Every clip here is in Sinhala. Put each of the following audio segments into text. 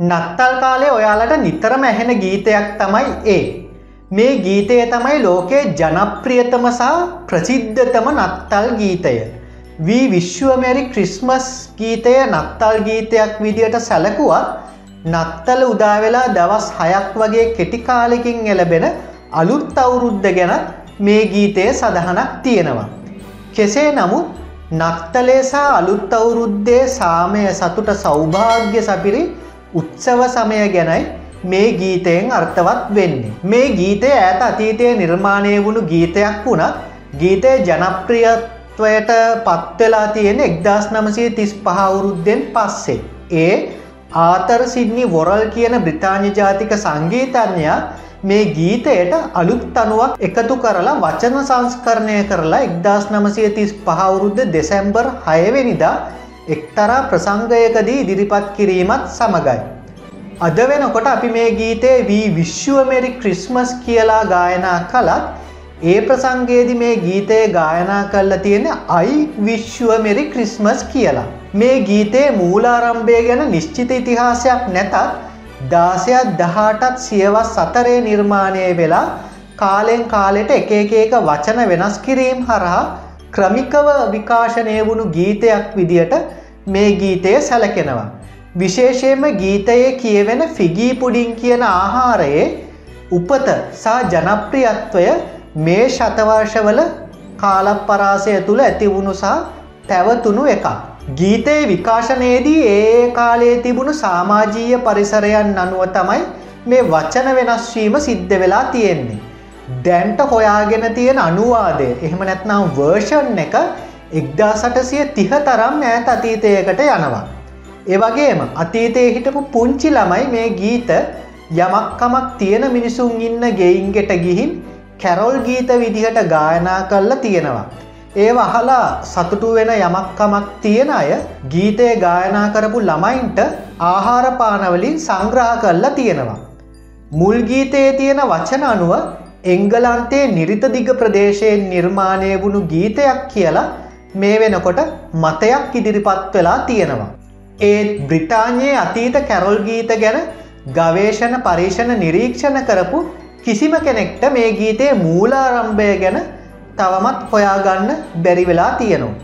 නත්තල් කාලේ ඔයාලට නිතරම ඇහෙන ගීතයක් තමයි ඒ. මේ ගීතය තමයි ලෝකයේ ජනප්‍රියතම සහ ප්‍රසිද්ධතම නත්තල් ගීතය. වී විශ්වමැරි ක්‍රිස්මස් ගීතය නත්තල් ගීතයක් විදියට සැලකුවත් නත්තල උදාවෙලා දවස් හයක් වගේ කෙටිකාලෙකින් එලබෙන අලුත් අවුරුද්ධ ගැන මේ ගීතය සඳහනක් තියෙනවා. කෙසේ නමුත් නත්තලේසා අලුත් අවුරුද්දේ සාමය සතුට සෞභාග්‍ය සපිරි උත්සව සමය ගැනයි මේ ගීතයෙන් අර්ථවත් වෙන්නේ. මේ ගීතය ඇත අතීතය නිර්මාණය වුණු ගීතයක් වුණත් ගීතය ජනප්‍රියත්වයට පත්වෙලා තියෙන එක්දස් නමසය තිස් පහවුරුද්දෙන් පස්සේ. ඒ ආතර සිද්නි වොරල් කියන බ්‍රතාානය ජාතික සංගීතඥයා මේ ගීතයට අලුත් අනුවක් එකතු කරලා වචන සංස්කරණය කරලා එක්දස් නමසය තිස් පහවුරුද්ධ දෙසැම්බර් හයවෙනිදා එක්තරා ප්‍රසංගයකදී ඉදිරිපත් කිරීමත් සමගයි. අද වෙනකොට අපි මේ ගීතය වී විශ්වමෙරි ක්‍රිස්මස් කියලා ගායනා කළත් ඒ ප්‍රසංගයේදි මේ ගීතය ගායනා කල්ලා තියෙන අයි විශ්වමෙරි ක්‍රිස්මස් කියලා. මේ ගීතයේ මූලාරම්භය ගැන නිශ්චිත ඉතිහාසයක් නැතත් දාසයක් දහටත් සියවස් සතරේ නිර්මාණය වෙලා කාලෙන් කාලෙට එක එකක වචන වෙනස් කිරීම් හරහා ක්‍රමිකව විකාශනය වුණු ගීතයක් විදියට මේ ගීතය සැලකෙනවා. විශේෂයෙන්ම ගීතයේ කියවෙන ෆිගී පුඩින් කියන ආහාරයේ උපත සහ ජනප්‍රියත්වය මේ ශතවර්ෂවල කාලපරාසය තුළ ඇතිවුණු සහ පැවතුණු එකක්. ගීතයේ විකාශනයේදී ඒ කාලයේ තිබුණු සාමාජීය පරිසරයන් අනුව තමයි මේ වචන වෙනස්වීම සිද්ධ වෙලා තියෙන්නේ. දැන්ට හොයාගෙන තියෙන අනුවාදය එහෙම නැත්නම් වර්ෂන් එක එක්දා සටසිය තිහ තරම් ඈත් අතීතයකට යනවා. ඒවගේම අතීතය හිටපු පුංචි ළමයි මේ ගීත යමක්කමක් තියෙන මිනිසුන් ඉන්න ගෙයින්ගෙට ගිහින් කැරොල් ගීත විදිහට ගායනා කල්ලා තියෙනවා. ඒ අහලා සතුටු වෙන යමක්කමක් තියෙන අය ගීතය ගායනා කරපු ළමයින්ට ආහාරපානවලින් සංග්‍රහ කරලා තියෙනවා. මුල් ගීතයේ තියෙන වචන අනුව එංගලන්තයේ නිරිතදිග ප්‍රදේශයෙන් නිර්මාණය වුණු ගීතයක් කියලා මේ වෙනකොට මතයක් ඉදිරිපත් වෙලා තියෙනවා. ඒත් බ්‍රිතාන්‍යයේ අතීත කැරොල් ගීත ගැන ගවේෂණ පරීක්ෂණ නිරීක්ෂණ කරපු කිසිම කෙනෙක්ට මේ ගීතයේ මූලාරම්භය ගැන තවමත් හොයාගන්න බැරි වෙලා තියෙනවා.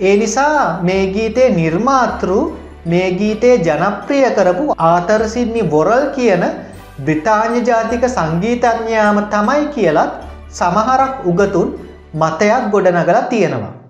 ඒ නිසා මේ ගීතේ නිර්මාතෘ මේ ගීතේ ජනප්‍රිය කරපු ආතරසිද්නි බොරල් කියන බ්‍රිතාාන්‍ය ජාතික සංගීතඥයාම තමයි කියලත් සමහරක් උගතුන් මතයක් ගොඩනගලා තියෙනවා.